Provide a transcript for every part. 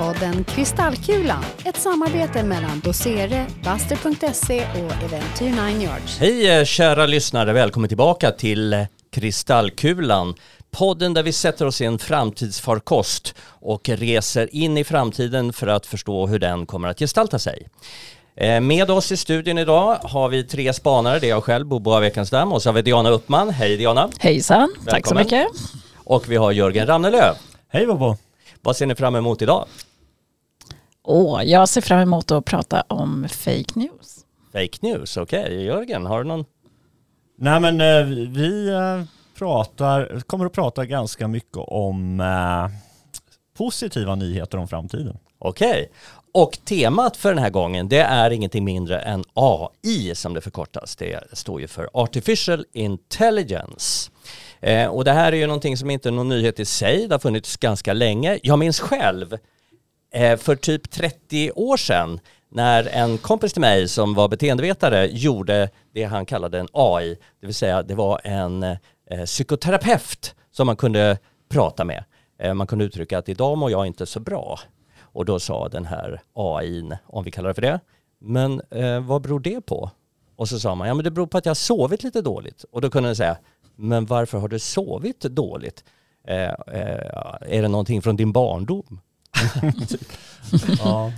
podden Kristallkulan, ett samarbete mellan Dosere, Buster.se och Eventyr 9 Yards. Hej eh, kära lyssnare, välkommen tillbaka till eh, Kristallkulan. Podden där vi sätter oss i en framtidsfarkost och reser in i framtiden för att förstå hur den kommer att gestalta sig. Eh, med oss i studion idag har vi tre spanare, det är jag själv, Bobo av Ekenstam och så har vi Diana Uppman. Hej Diana! Hejsan, tack så mycket! Och vi har Jörgen Ramnelöv. Hej Bobo! Vad ser ni fram emot idag? Åh, jag ser fram emot att prata om fake news. Fake news, okej. Okay. Jörgen, har du någon? Nej men eh, vi eh, pratar, kommer att prata ganska mycket om eh, positiva nyheter om framtiden. Okej, okay. och temat för den här gången det är ingenting mindre än AI som det förkortas. Det står ju för Artificial Intelligence. Eh, och det här är ju någonting som inte är någon nyhet i sig, det har funnits ganska länge. Jag minns själv Eh, för typ 30 år sedan när en kompis till mig som var beteendevetare gjorde det han kallade en AI, det vill säga det var en eh, psykoterapeut som man kunde prata med. Eh, man kunde uttrycka att idag mår jag inte så bra. Och då sa den här AI, om vi kallar det för det, men eh, vad beror det på? Och så sa man, ja men det beror på att jag har sovit lite dåligt. Och då kunde den säga, men varför har du sovit dåligt? Eh, eh, är det någonting från din barndom? Ja.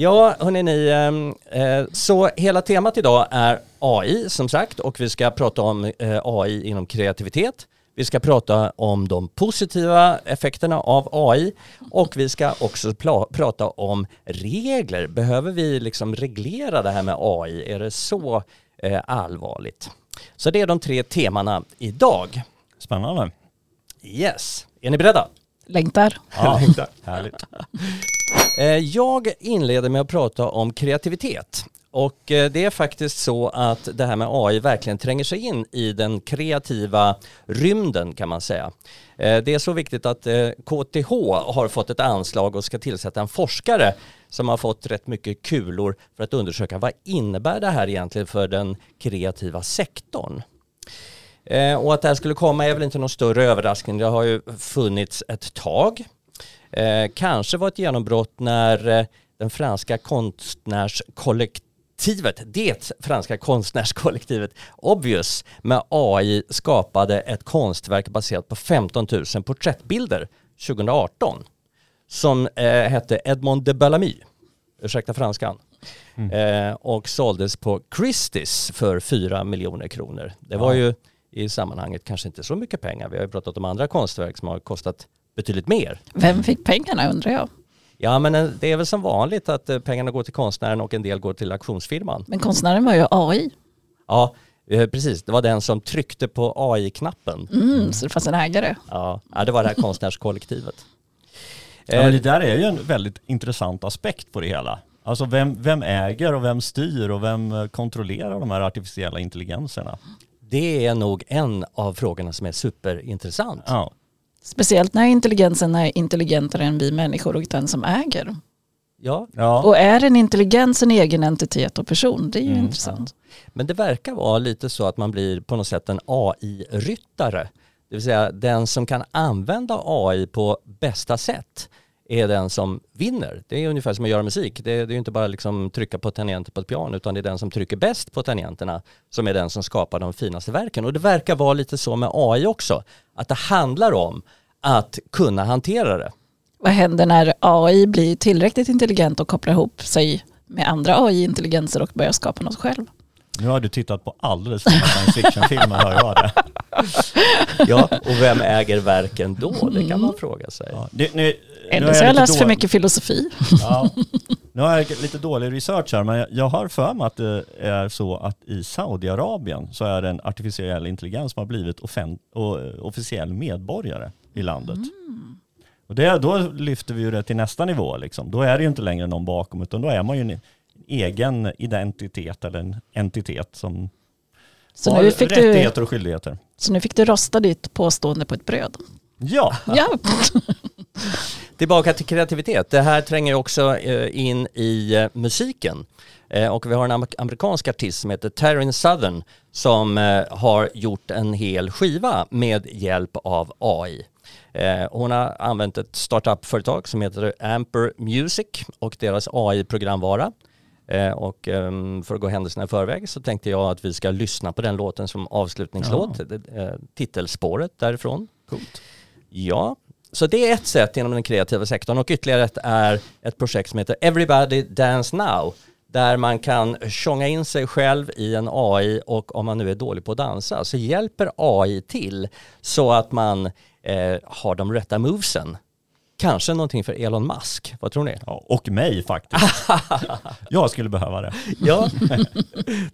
Ja, hörni ni, ehm, eh, så hela temat idag är AI som sagt och vi ska prata om eh, AI inom kreativitet. Vi ska prata om de positiva effekterna av AI och vi ska också prata om regler. Behöver vi liksom reglera det här med AI? Är det så eh, allvarligt? Så det är de tre temana idag. Spännande. Yes. Är ni beredda? Längtar. Ja, längtar. Härligt. Eh, jag inleder med att prata om kreativitet. Och eh, det är faktiskt så att det här med AI verkligen tränger sig in i den kreativa rymden kan man säga. Eh, det är så viktigt att KTH har fått ett anslag och ska tillsätta en forskare som har fått rätt mycket kulor för att undersöka vad innebär det här egentligen för den kreativa sektorn. Och att det här skulle komma är väl inte någon större överraskning. Det har ju funnits ett tag. Kanske var ett genombrott när den franska konstnärskollektivet kollektivet, det franska konstnärskollektivet Obvious med AI skapade ett konstverk baserat på 15 000 porträttbilder 2018 som eh, hette Edmond de Bellamy, ursäkta franskan, mm. eh, och såldes på Christie's för 4 miljoner kronor. Det var ja. ju i sammanhanget kanske inte så mycket pengar. Vi har ju pratat om andra konstverk som har kostat betydligt mer. Vem fick pengarna undrar jag? Ja men eh, det är väl som vanligt att eh, pengarna går till konstnären och en del går till auktionsfirman. Men konstnären var ju AI. Ja, eh, precis. Det var den som tryckte på AI-knappen. Mm, så det fanns en ägare. Ja, det var det här konstnärskollektivet. Ja, men det där är ju en väldigt intressant aspekt på det hela. Alltså vem, vem äger och vem styr och vem kontrollerar de här artificiella intelligenserna? Det är nog en av frågorna som är superintressant. Ja. Speciellt när intelligensen är intelligentare än vi människor och den som äger. Ja. ja. Och är en intelligens en egen entitet och person? Det är ju mm, intressant. Ja. Men det verkar vara lite så att man blir på något sätt en AI-ryttare. Det vill säga den som kan använda AI på bästa sätt är den som vinner. Det är ungefär som att göra musik. Det är, det är inte bara liksom trycka på tangenter på ett piano utan det är den som trycker bäst på tangenterna som är den som skapar de finaste verken. Och det verkar vara lite så med AI också. Att det handlar om att kunna hantera det. Vad händer när AI blir tillräckligt intelligent och kopplar ihop sig med andra AI-intelligenser och börjar skapa något själv? Nu har du tittat på alldeles för många science fiction-filmer hör jag det. ja, och vem äger verken då? Det kan man fråga sig. Ja, det, nu, Eller så har jag läst för mycket filosofi. Ja, nu har jag lite dålig research här, men jag har för mig att det är så att i Saudiarabien så är det en artificiell intelligens som har blivit officiell medborgare i landet. Mm. Och det, då lyfter vi ju det till nästa nivå. Liksom. Då är det ju inte längre någon bakom, utan då är man ju egen identitet eller en entitet som så har nu fick rättigheter du, och skyldigheter. Så nu fick du rosta ditt påstående på ett bröd? Ja. ja. Tillbaka till kreativitet. Det här tränger också eh, in i eh, musiken. Eh, och vi har en amerikansk artist som heter Taryn Southern som har gjort en hel skiva med hjälp av AI. Hon har använt ett startup-företag som heter Amper Music och deras AI-programvara. Eh, och ehm, för att gå händelserna i förväg så tänkte jag att vi ska lyssna på den låten som avslutningslåt, eh, titelspåret därifrån. Coolt. Ja, så det är ett sätt inom den kreativa sektorn och ytterligare ett är ett projekt som heter Everybody Dance Now där man kan tjonga in sig själv i en AI och om man nu är dålig på att dansa så hjälper AI till så att man eh, har de rätta movesen. Kanske någonting för Elon Musk, vad tror ni? Ja, och mig faktiskt. jag skulle behöva det. Ja,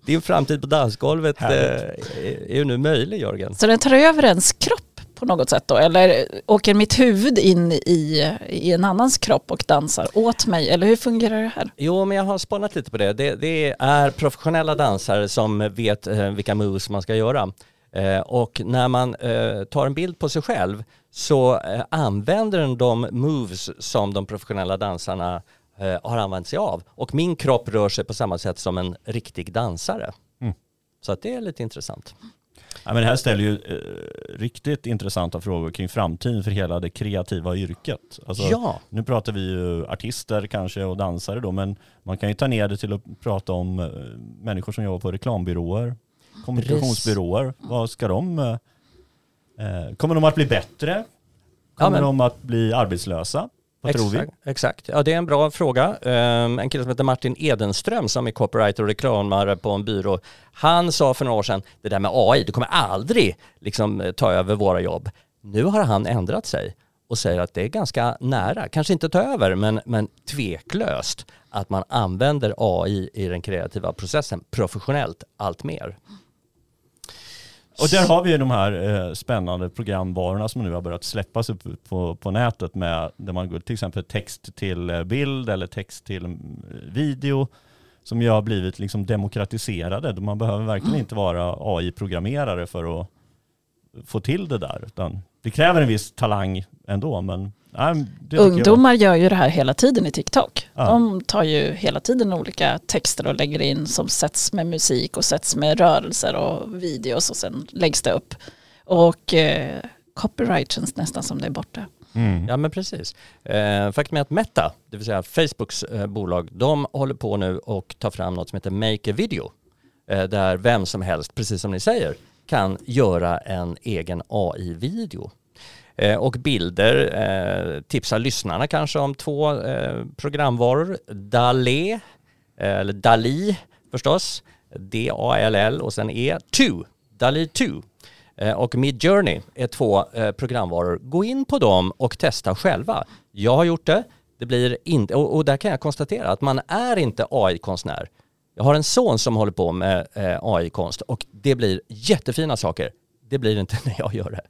din framtid på dansgolvet eh, Härligt. är ju nu möjlig Jörgen. Så den tar över ens kropp på något sätt då? Eller åker mitt huvud in i, i en annans kropp och dansar åt mig? Eller hur fungerar det här? Jo, men jag har spanat lite på det. Det, det är professionella dansare som vet eh, vilka moves man ska göra. Eh, och när man eh, tar en bild på sig själv så eh, använder den de moves som de professionella dansarna eh, har använt sig av. Och min kropp rör sig på samma sätt som en riktig dansare. Mm. Så att det är lite intressant. Ja, men det här ställer ju eh, riktigt intressanta frågor kring framtiden för hela det kreativa yrket. Alltså, Ja, Nu pratar vi ju artister kanske och dansare då, men man kan ju ta ner det till att prata om eh, människor som jobbar på reklambyråer, kommunikationsbyråer. Vad ska de... eh, Eh, kommer de att bli bättre? Ja, Kommer men- de att bli arbetslösa? Vad tror vi? exakt, exakt. Ja, det är en bra fråga. Um, en kille som heter Martin Edenström som är copywriter och reklamare på en byrå. Han sa för några år sedan, det där med AI, det kommer aldrig liksom, eh, ta över våra jobb. Nu har han ändrat sig och säger att det är ganska nära, kanske inte ta över, men, men tveklöst att man använder AI i den kreativa processen professionellt allt mer. Och där har vi ju de här eh, spännande programvarorna som nu har börjat släppas upp på, på nätet med där man går till exempel text till eh, bild eller text till mm, video som ju har blivit liksom demokratiserade. Man behöver verkligen inte vara AI-programmerare för att få till det där. Utan det kräver en viss talang ändå. Men, nej, jag- Ungdomar gör ju det här hela tiden i TikTok. Ja. De tar ju hela tiden olika texter och lägger in som sätts med musik och sätts med rörelser och videos och sen läggs det upp. Och eh, copyright känns nästan som det är borta. Mm. Ja men precis. Eh, faktum är att Meta, det vill säga Facebooks eh, bolag, de håller på nu och tar fram något som heter Make a Video. Eh, där vem som helst, precis som ni säger, kan göra en egen AI-video. Eh, och bilder eh, tipsar lyssnarna kanske om två eh, programvaror. Dalé, eller Dali förstås, D-A-L-L och sen E2, Dali 2. Och Midjourney är två programvaror. Gå in på dem och testa själva. Jag har gjort det. Det blir inte, och, och där kan jag konstatera att man är inte AI-konstnär. Jag har en son som håller på med AI-konst och det blir jättefina saker. Det blir det inte när jag gör det.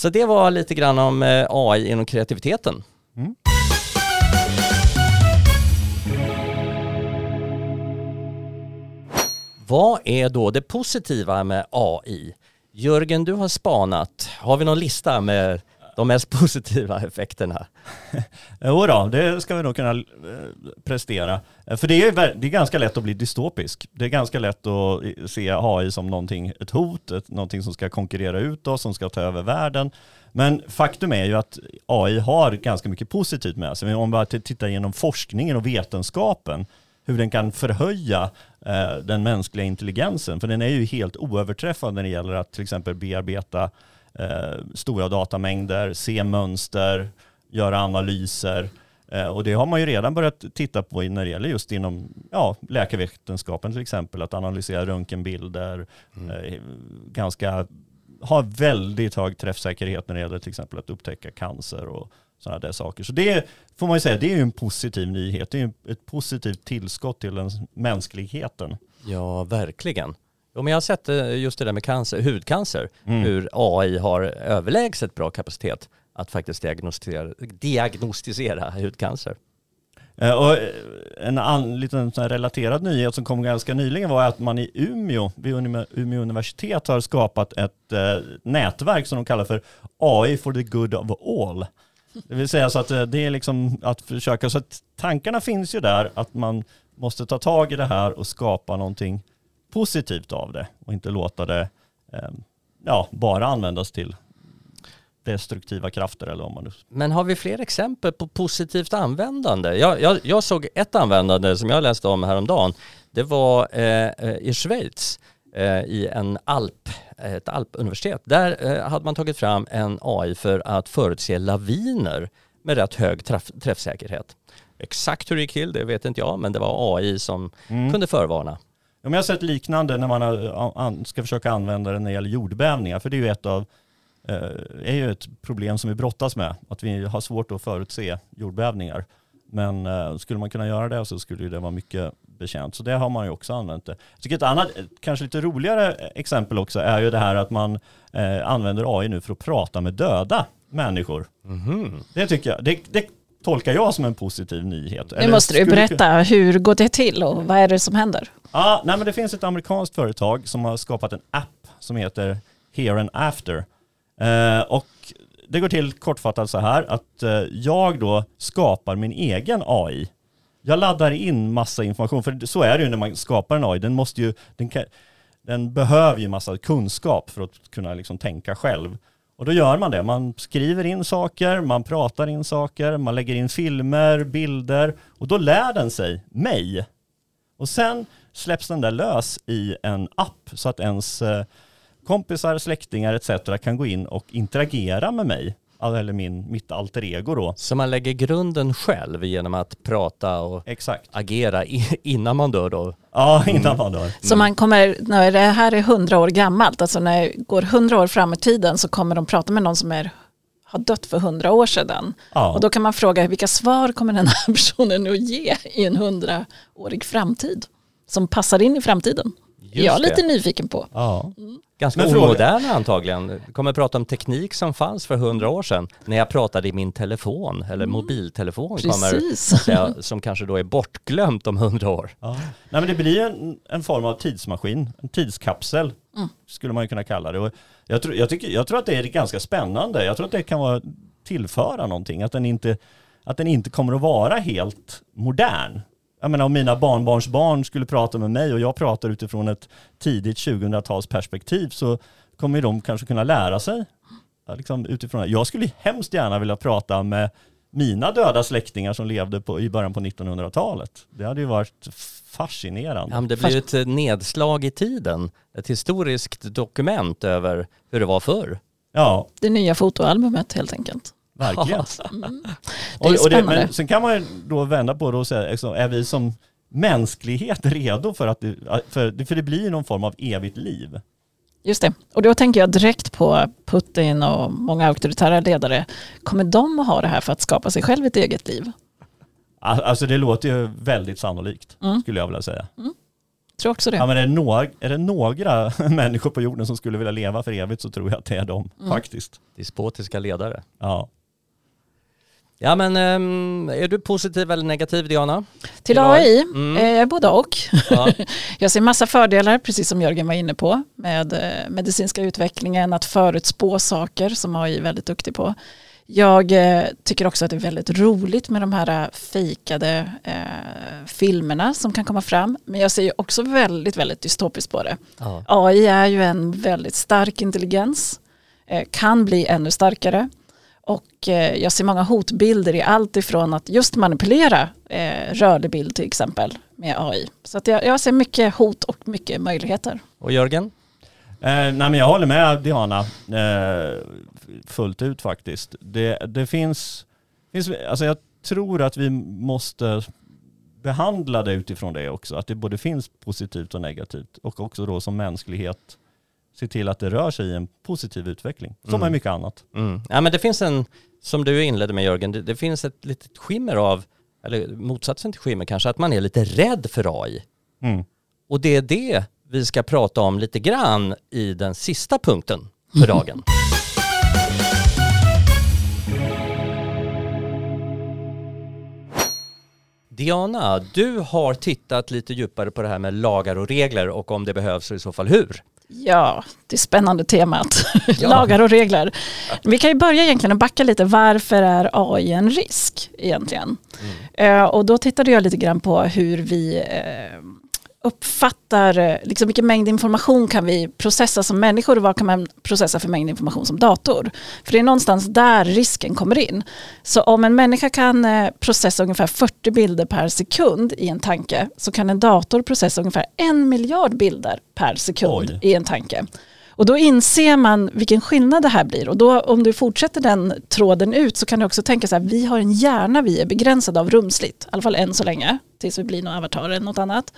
Så det var lite grann om eh, AI inom kreativiteten. Mm. Vad är då det positiva med AI? Jörgen, du har spanat. Har vi någon lista med de mest positiva effekterna? Jo då, det ska vi nog kunna eh, prestera. För det är, det är ganska lätt att bli dystopisk. Det är ganska lätt att se AI som någonting, ett hot, ett, någonting som ska konkurrera ut oss, som ska ta över världen. Men faktum är ju att AI har ganska mycket positivt med sig. Om man tittar genom forskningen och vetenskapen, hur den kan förhöja eh, den mänskliga intelligensen. För den är ju helt oöverträffad när det gäller att till exempel bearbeta eh, stora datamängder, se mönster, göra analyser. Eh, och det har man ju redan börjat titta på när det gäller just inom ja, läkarvetenskapen till exempel, att analysera röntgenbilder, eh, ganska, har väldigt hög träffsäkerhet när det gäller till exempel att upptäcka cancer och sådana där saker. Så det får man ju säga, det är ju en positiv nyhet, det är ju ett positivt tillskott till den mänskligheten. Ja, verkligen. Jo, men jag har sett eh, just det där med cancer, hudcancer, Mm. hur AI har överlägset bra kapacitet att faktiskt diagnostisera, diagnostisera hudcancer. Eh, Och eh, en an, liten relaterad nyhet som kom ganska nyligen var att man i Umeå, vid Umeå universitet har skapat ett nätverk som de kallar för AI for the good of all. Det vill säga så att det är liksom att försöka, så att tankarna finns ju där att man måste ta tag i det här och skapa någonting positivt av det och inte låta det eh, ja, bara användas till destruktiva krafter eller om man nu... Men har vi fler exempel på positivt användande? Jag, jag, jag såg ett användande som jag läste om häromdagen. Det var eh, eh i Schweiz eh, i en alp, ett alpuniversitet. Där eh, hade man tagit fram en AI för att förutse laviner med rätt hög träff träffsäkerhet. Exakt hur det gick till, det vet inte jag, men det var AI som mm. kunde förvarna. Jag har sett liknande när man ska försöka använda det när det gäller jordbävningar, för det är ju ett av eh, är ju ett problem som vi brottas med, att vi har svårt att förutse jordbävningar. Men eh, skulle man kunna göra det så skulle det vara mycket bekänt. Så det har man ju också använt det. Jag tycker ett annat, kanske lite roligare exempel också är ju det här att man eh, använder AI nu för att prata med döda människor. Mm. Det tycker jag, det, det tolkar jag som en positiv nyhet. Nu måste du berätta, hur går det till och vad är det som händer? Ja, nej, men det finns ett amerikanskt företag som har skapat en app som heter Here and After. Eh, och det går till kortfattat så här att eh, jag då skapar min egen AI. Jag laddar in massa information, för så är det ju när man skapar en AI. Den, måste ju, den, kan, den behöver ju massa kunskap för att kunna liksom tänka själv. Och då gör man det. Man skriver in saker, man pratar in saker, man lägger in filmer, bilder och då lär den sig mig. Och sen släpps den där lös i en app så att ens eh, kompisar, släktingar etc. kan gå in och interagera med mig eller min, mitt alter ego då. Så man lägger grunden själv genom att prata och Exakt. agera innan man dör då? Ja, innan man dör. Mm. Så man kommer, när det här är hundra år gammalt, alltså när det går hundra år fram i tiden så kommer de prata med någon som är har dött för hundra år sedan. Ja. Och då kan man fråga vilka svar kommer den här personen att ge i en hundraårig framtid som passar in i framtiden. Just jag är lite nyfiken på. Ja. Mm. Ganska omoderna antagligen. Vi kommer prata om teknik som fanns för hundra år sedan. När jag pratade i min telefon eller mm. mobiltelefon kommer, säga, som kanske då är bortglömt om hundra år. Ja. Nej, men det blir en, en form av tidsmaskin, en tidskapsel mm. skulle man ju kunna kalla det. Och jag, tror, jag, tycker, jag tror att det är ganska spännande. Jag tror att det kan vara tillföra någonting. Att den inte, att den inte kommer att vara helt modern jag menar om mina barnbarnsbarn skulle prata med mig och jag pratar utifrån ett tidigt 2000-talsperspektiv så kommer de kanske kunna lära sig liksom utifrån det. Jag skulle hemskt gärna vilja prata med mina döda släktingar som levde på, i början på 1900-talet. Det hade ju varit fascinerande. Ja, det blir ett eh, nedslag i tiden, ett historiskt dokument över hur det var förr. Ja. Det nya fotoalbumet helt enkelt. Verkligen. Mm. Det är och, och det, men sen kan man ju då vända på det och säga, liksom, är vi som mänsklighet redo för att det, för, för det blir någon form av evigt liv? Just det, och då tänker jag direkt på Putin och många auktoritära ledare. Kommer de att ha det här för att skapa sig själv ett eget liv? Alltså det låter ju väldigt sannolikt, mm. skulle jag vilja säga. Mm. Tror också det. Ja, men är, det några, är det några människor på jorden som skulle vilja leva för evigt så tror jag att det är de, mm. faktiskt. Despotiska ledare. Ja. Ja men ehm, är du positiv eller negativ Diana? Till AI? Mm. Eh, både och. Ja. jag ser massa fördelar, precis som Jörgen var inne på, med eh, medicinska utvecklingen, att förutspå saker som AI är väldigt duktig på. Jag eh, tycker också att det är väldigt roligt med de här fejkade eh, filmerna som kan komma fram. Men jag ser ju också väldigt, väldigt dystopiskt på det. Ja. AI är ju en väldigt stark intelligens, eh, kan bli ännu starkare. Och eh, jag ser många hotbilder i allt ifrån att just manipulera eh, rörlig bild till exempel med AI. Så att jag, jag ser mycket hot och mycket möjligheter. Och Jörgen? Eh, nej men jag håller med Diana eh, fullt ut faktiskt. Det, det finns, finns, alltså jag tror att vi måste behandla det utifrån det också. Att det både finns positivt och negativt och också då som mänsklighet se till att det rör sig i en positiv utveckling, som mm. är mycket annat. Mm. Ja, men det finns en, som du inledde med Jörgen, det, det, finns ett litet skimmer av, eller motsatsen till skimmer kanske, att man är lite rädd för AI. Mm. Och det är det vi ska prata om lite grann i den sista punkten för dagen. Diana, du har tittat lite djupare på det här med lagar och regler och om det behövs och i så fall hur. Ja, det är spännande temat. Ja. Lagar och regler. Vi kan ju börja egentligen och backa lite. Varför är AI en risk egentligen? Mm. Uh, och då tittade jag lite grann på hur vi uh, uppfattar eh, liksom vilken mängd information kan vi processa som människor och vad kan man processa för mängd information som dator. För det är någonstans där risken kommer in. Så om en människa kan eh, processa ungefär 40 bilder per sekund i en tanke så kan en dator processa ungefär en miljard bilder per sekund Oj. i en tanke. Och då inser man vilken skillnad det här blir. Och då om du fortsätter den tråden ut så kan du också tänka så här, vi har en hjärna vi är begränsade av rumsligt, i alla fall än så länge, tills vi blir någon avatar eller något annat.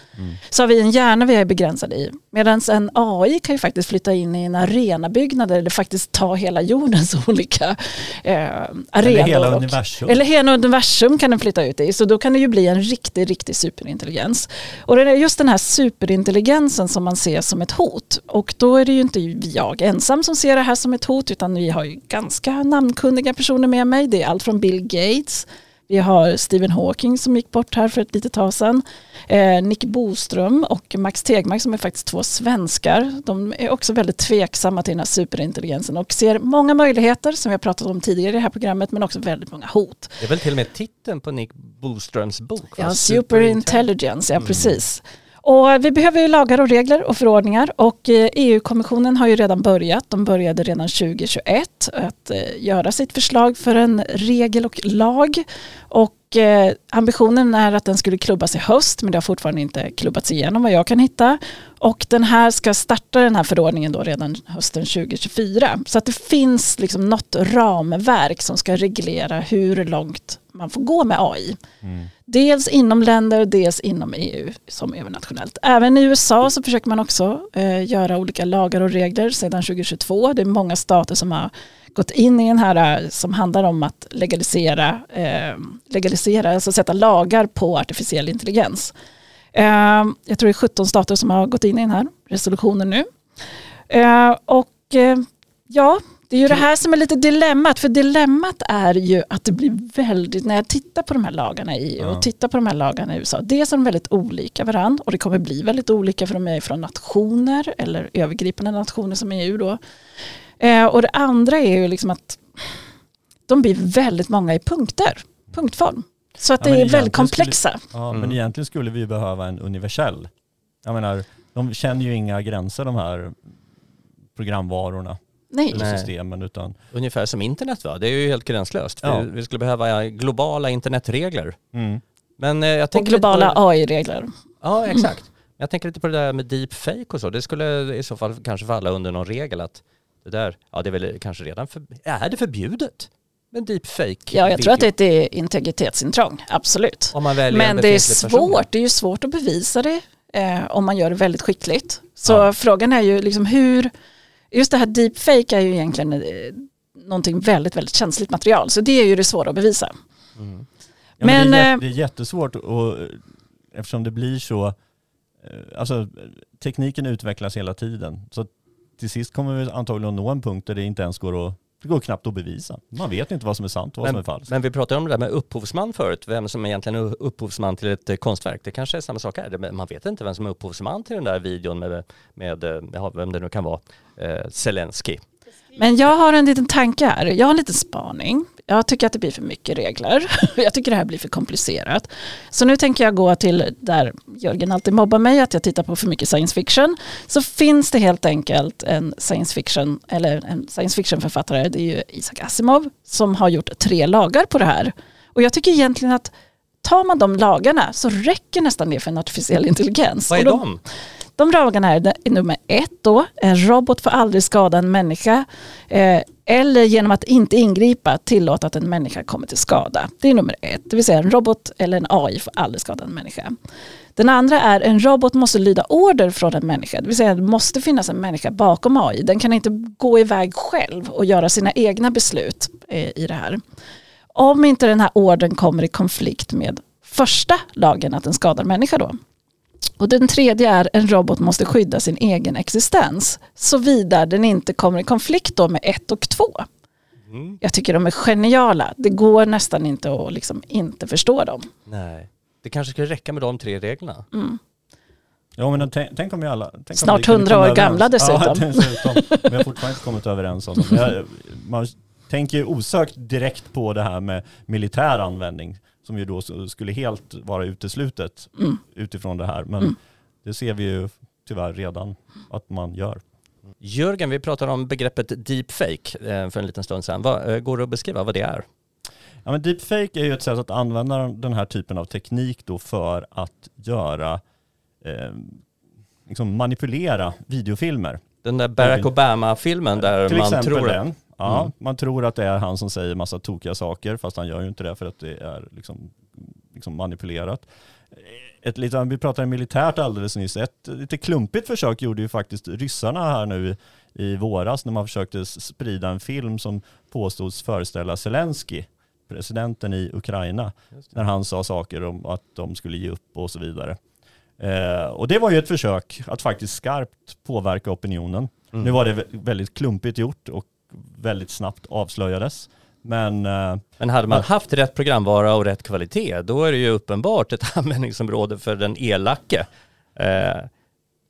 Så har vi en hjärna vi är begränsade i. Medan en AI kan ju faktiskt flytta in i en arenabyggnad eller faktiskt ta hela jordens olika eh, arenor. Eller hela och- universum. eller hela universum kan den flytta ut i. Så då kan det ju bli en riktig, riktig superintelligens. Och det är just den här superintelligensen som man ser som ett hot. Och då är det ju inte jag ensam som ser det här som ett hot utan vi har ju ganska namnkunniga personer med mig. Det är allt från Bill Gates, vi har Stephen Hawking som gick bort här för ett litet tag sedan. Eh, Nick Boström och Max Tegmark som är faktiskt två svenskar. De är också väldigt tveksamma till den här superintelligensen och ser många möjligheter som vi har pratat om tidigare i det här programmet men också väldigt många hot. Det är väl till och med titeln på Nick Boströms bok? va? Ja, superintelligence, ja precis. Och vi behöver ju lagar och regler och förordningar och eh, EU-kommissionen har ju redan börjat. De började redan 2021 att eh, göra sitt förslag för en regel och lag. Och eh, ambitionen är att den skulle klubbas i höst men det har fortfarande inte klubbats igenom vad jag kan hitta. Och den här ska starta den här förordningen då redan hösten 2024. Så att det finns liksom något ramverk som ska reglera hur långt man får gå med AI. Dels inom länder, dels inom EU som övernationellt. Även i USA så försöker man också eh, göra olika lagar och regler sedan 2022. Det är många stater som har gått in i den här eh, som handlar om att legalisera, eh, legalisera alltså sätta lagar på artificiell intelligens. Eh, jag tror det är 17 stater som har gått in i den här resolutionen nu. Eh, och eh, ja, det är ju det här som är lite dilemmat. För dilemmat är ju att det blir väldigt, när jag tittar på de här lagarna i EU och tittar på de här lagarna i USA, dels är de väldigt olika varandra och det kommer bli väldigt olika för de är från nationer eller övergripande nationer som EU då. Eh, och det andra är ju liksom att de blir väldigt många i punkter, punktform. Så att Ja, det är väldigt komplexa. Ja, Mm. men egentligen skulle vi behöva en universell. Jag menar, de känner ju inga gränser de här programvarorna Nej. systemen utan Ungefär som internet va? Det är ju helt gränslöst. Ja. Vi, vi skulle behöva globala internetregler. mm. Men eh, jag Och tänker globala på, AI-regler. Ja, exakt. Jag tänker lite på det där med deepfake och så. Det skulle i så fall kanske falla under någon regel att det där, ja det är väl kanske redan, för, är det förbjudet? med deepfake? Ja, jag tror att video? det är integritetsintrång, absolut. Om man väljer en Men det är befintlig person. svårt, det är ju svårt att bevisa det eh, om man gör det väldigt skickligt. Så Ja. frågan är ju liksom hur, just det här deepfake är ju egentligen eh, någonting väldigt, väldigt känsligt material. Så det är ju det svåra att bevisa. Mm. Ja, men det, är, Men, jät- det är jättesvårt och, eftersom det blir så, eh, alltså tekniken utvecklas hela tiden. Så till sist kommer vi antagligen nå en punkt där det inte ens går att, det går knappt att bevisa. Man vet inte vad som är sant och vad som är falskt. Men vi pratade om det där med upphovsman förut, vem som egentligen är upphovsman till ett eh, konstverk. Det kanske är samma sak här, man vet inte vem som är upphovsman till den där videon med, med eh, ja, vem det nu kan vara, eh, Zelensky. Men jag har en liten tanke här, jag har en liten spaning. Jag tycker att det blir för mycket regler. Jag tycker det här blir för komplicerat. Så nu tänker jag gå till där Jörgen alltid mobbar mig, att jag tittar på för mycket science fiction. Så finns det helt enkelt en science fiction, eller en science fiction författare, det är ju Isaac Asimov, som har gjort tre lagar på det här. Och jag tycker egentligen att tar man de lagarna så räcker nästan det för en artificiell intelligens. Vad är de? de lagarna är nummer ett då, en robot får aldrig skada en människa eh, eller genom att inte ingripa tillåta att en människa kommer till skada. Det är nummer ett, det vill säga en robot eller en AI får aldrig skada en människa. Den andra är en robot måste lyda order från en människa, det vill säga det måste finnas en människa bakom AI. Den kan inte gå iväg själv och göra sina egna beslut eh, i det här. Om inte den här ordern kommer i konflikt med första lagen att den skadar människa då, och den tredje är en robot måste skydda sin egen existens såvida den inte kommer i konflikt då med ett och två. Mm. Jag tycker de är geniala. Det går nästan inte att liksom inte förstå dem. Nej. Det kanske skulle räcka med de tre reglerna. Mm. Ja men tänk, tänk om vi alla... Tänk Snart vi kunde 100 komma år gamla överens. Ja, dessutom. dessutom. Vi har fortfarande inte kommit överens om det. Jag- Man tänker ju osökt direkt på det här med militär användning som ju då skulle helt vara uteslutet Mm. utifrån det här. Men Mm. Det ser vi ju tyvärr redan att man gör. Jörgen, vi pratade om begreppet deepfake eh, för en liten stund sedan. Vad, eh, går det att beskriva vad det är? Ja, men deepfake är ju ett sätt att använda den här typen av teknik då för att göra, eh, liksom manipulera videofilmer. Den där Barack Obama-filmen där Till man exempel tror... den. Ja, Mm. Man tror att det är han som säger massa tokiga saker fast han gör ju inte det för att det är liksom, liksom manipulerat. Ett lite, vi pratade militärt alldeles nyss. Ett lite klumpigt försök gjorde ju faktiskt ryssarna här nu i, våras när man försökte sprida en film som påstods föreställa Zelensky, presidenten i Ukraina, när han sa saker om att de skulle ge upp och så vidare. Eh, och det var ju ett försök att faktiskt skarpt påverka opinionen. Mm. Nu var det vä- väldigt klumpigt gjort och väldigt snabbt avslöjades. Men eh, Men hade man haft rätt programvara och rätt kvalitet, då är det ju uppenbart ett användningsområde för den elake. Eh,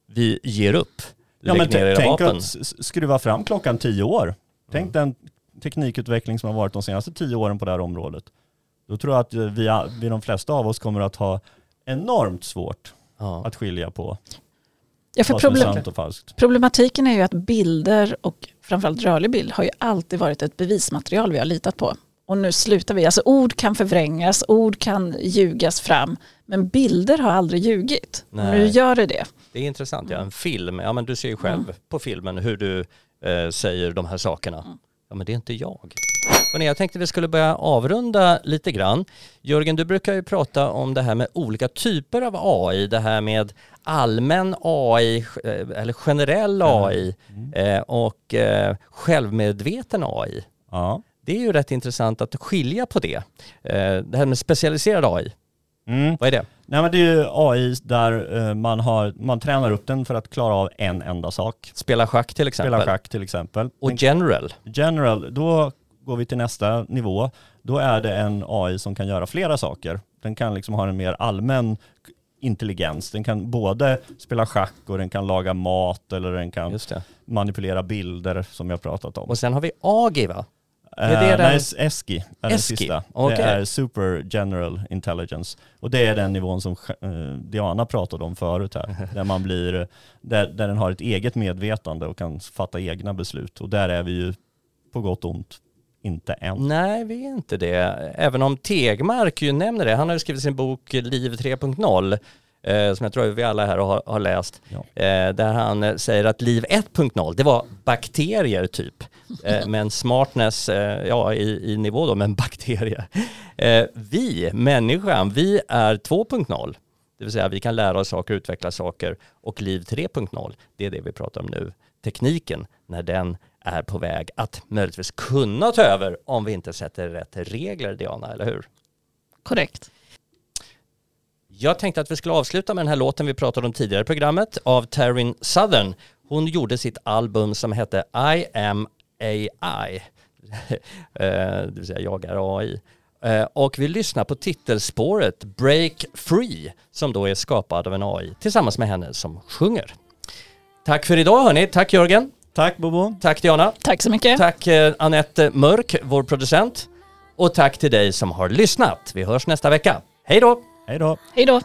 vi ger upp. Ja, men ner t- era tänk vapen. att skruva fram klockan tio år. Tänk den teknikutveckling som har varit de senaste tio åren på det här området. Då tror jag att eh, vi, vi de flesta av oss kommer att ha enormt svårt Ja. att skilja på Ja, för vad som är problem, sant och falskt. problematiken är ju att bilder och framförallt rörlig bild har ju alltid varit ett bevismaterial vi har litat på. Och nu slutar vi. Alltså ord kan förvrängas, ord kan ljugas fram. Men bilder har aldrig ljugit. Nej. Nu gör det det. Det är intressant, ja. En film, ja men du ser ju själv på filmen hur du eh, säger de här sakerna. Ja men det är inte jag. Hörrni, jag tänkte vi skulle börja avrunda lite grann. Jörgen, du brukar ju prata om det här med olika typer av AI, det här med allmän AI eh, eller generell AI eh, och eh, självmedveten AI. Ja. Det är ju rätt intressant att skilja på det. Det här med specialiserad AI, Mm. vad är det? Nej, men det är ju AI där man, har, man tränar upp den för att klara av en enda sak. Spela schack till exempel. Spela schack till exempel. Och general. General, då går vi till nästa nivå. Då är det en AI som kan göra flera saker. Den kan liksom ha en mer allmän intelligens. Den kan både spela schack och den kan laga mat eller den kan manipulera bilder som jag pratat om. Och sen har vi AGI va? Eh, är det den- Nej, ESKI är den ESKI, sista. okej. Det är Super General Intelligence. Och det är den nivån som eh, Diana pratade om förut här. där, man blir, där, där den har ett eget medvetande och kan fatta egna beslut. Och där är vi ju på gott och ont inte än. Nej, vi är inte det. Även om Tegmark ju nämner det. Han har ju skrivit sin bok Liv 3.0 eh, som jag tror vi alla här har, har läst. Ja. Eh, där han eh, säger att liv 1.0 det var bakterier typ. Eh, men smartness, ja i, i nivå då, men bakterier. Vi, människan, vi är 2.0. Det vill säga vi kan lära oss saker, utveckla saker. Och liv 3.0, det är det vi pratar om nu. Tekniken, när den är på väg att möjligtvis kunna ta över om vi inte sätter rätt regler, Diana, eller hur? Korrekt. Jag tänkte att vi skulle avsluta med den här låten vi pratade om tidigare i programmet av Taryn Southern. Hon gjorde sitt album som hette I am AI. Eh, det vill säga jag är AI. Eh, Och vi lyssnar på titelspåret Break Free som då är skapad av en AI tillsammans med henne som sjunger. Tack för idag hörni. Tack Jörgen. Tack Bobo. Tack Diana. Tack så mycket. Tack eh, Anette Mörk, vår producent. Och tack till dig som har lyssnat. Vi hörs nästa vecka. Hej då! Hej då. Hej då.